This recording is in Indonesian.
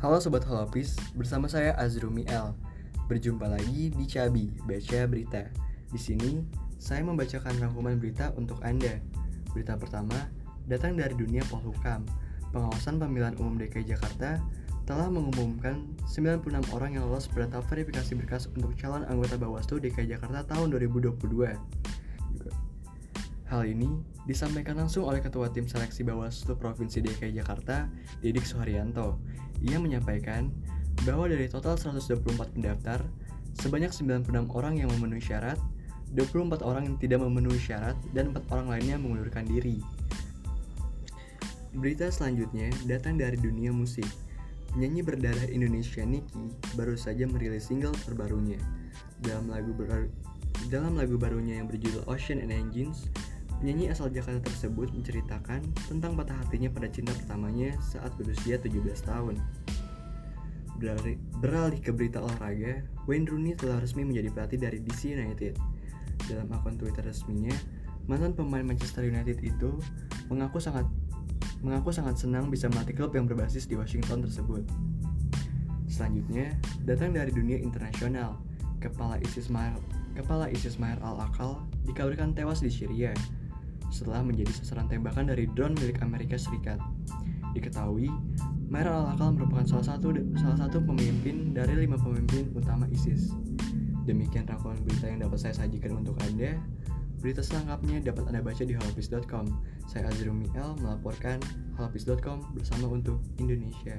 Halo Sobat Holopis, bersama saya Azrumi L. Berjumpa lagi di Cabi, Baca Berita. Di sini, saya membacakan rangkuman berita untuk Anda. Berita pertama, datang dari dunia Polhukam. Pengawasan Pemilihan Umum DKI Jakarta telah mengumumkan 96 orang yang lolos pada verifikasi berkas untuk calon anggota Bawaslu DKI Jakarta tahun 2022. Hal ini disampaikan langsung oleh Ketua Tim Seleksi Bawaslu Provinsi DKI Jakarta, Didik Suharyanto. Ia menyampaikan bahwa dari total 124 pendaftar, sebanyak 96 orang yang memenuhi syarat, 24 orang yang tidak memenuhi syarat, dan 4 orang lainnya mengundurkan diri. Berita selanjutnya datang dari dunia musik. Penyanyi berdarah Indonesia Niki baru saja merilis single terbarunya. Dalam lagu dalam lagu barunya yang berjudul Ocean and Engines, Penyanyi asal Jakarta tersebut menceritakan tentang patah hatinya pada cinta pertamanya saat berusia 17 tahun. Beralih, beralih ke berita olahraga, Wayne Rooney telah resmi menjadi pelatih dari DC United. Dalam akun Twitter resminya, mantan pemain Manchester United itu mengaku sangat mengaku sangat senang bisa melatih klub yang berbasis di Washington tersebut. Selanjutnya, datang dari dunia internasional, kepala ISIS Maher, kepala ISIS Maher al-Akal dikabarkan tewas di Syria setelah menjadi sasaran tembakan dari drone milik Amerika Serikat. Diketahui, Maher al-Akal merupakan salah satu salah satu pemimpin dari lima pemimpin utama ISIS. Demikian rangkuman berita yang dapat saya sajikan untuk Anda. Berita selengkapnya dapat Anda baca di halopis.com. Saya Azrumi L melaporkan halopis.com bersama untuk Indonesia.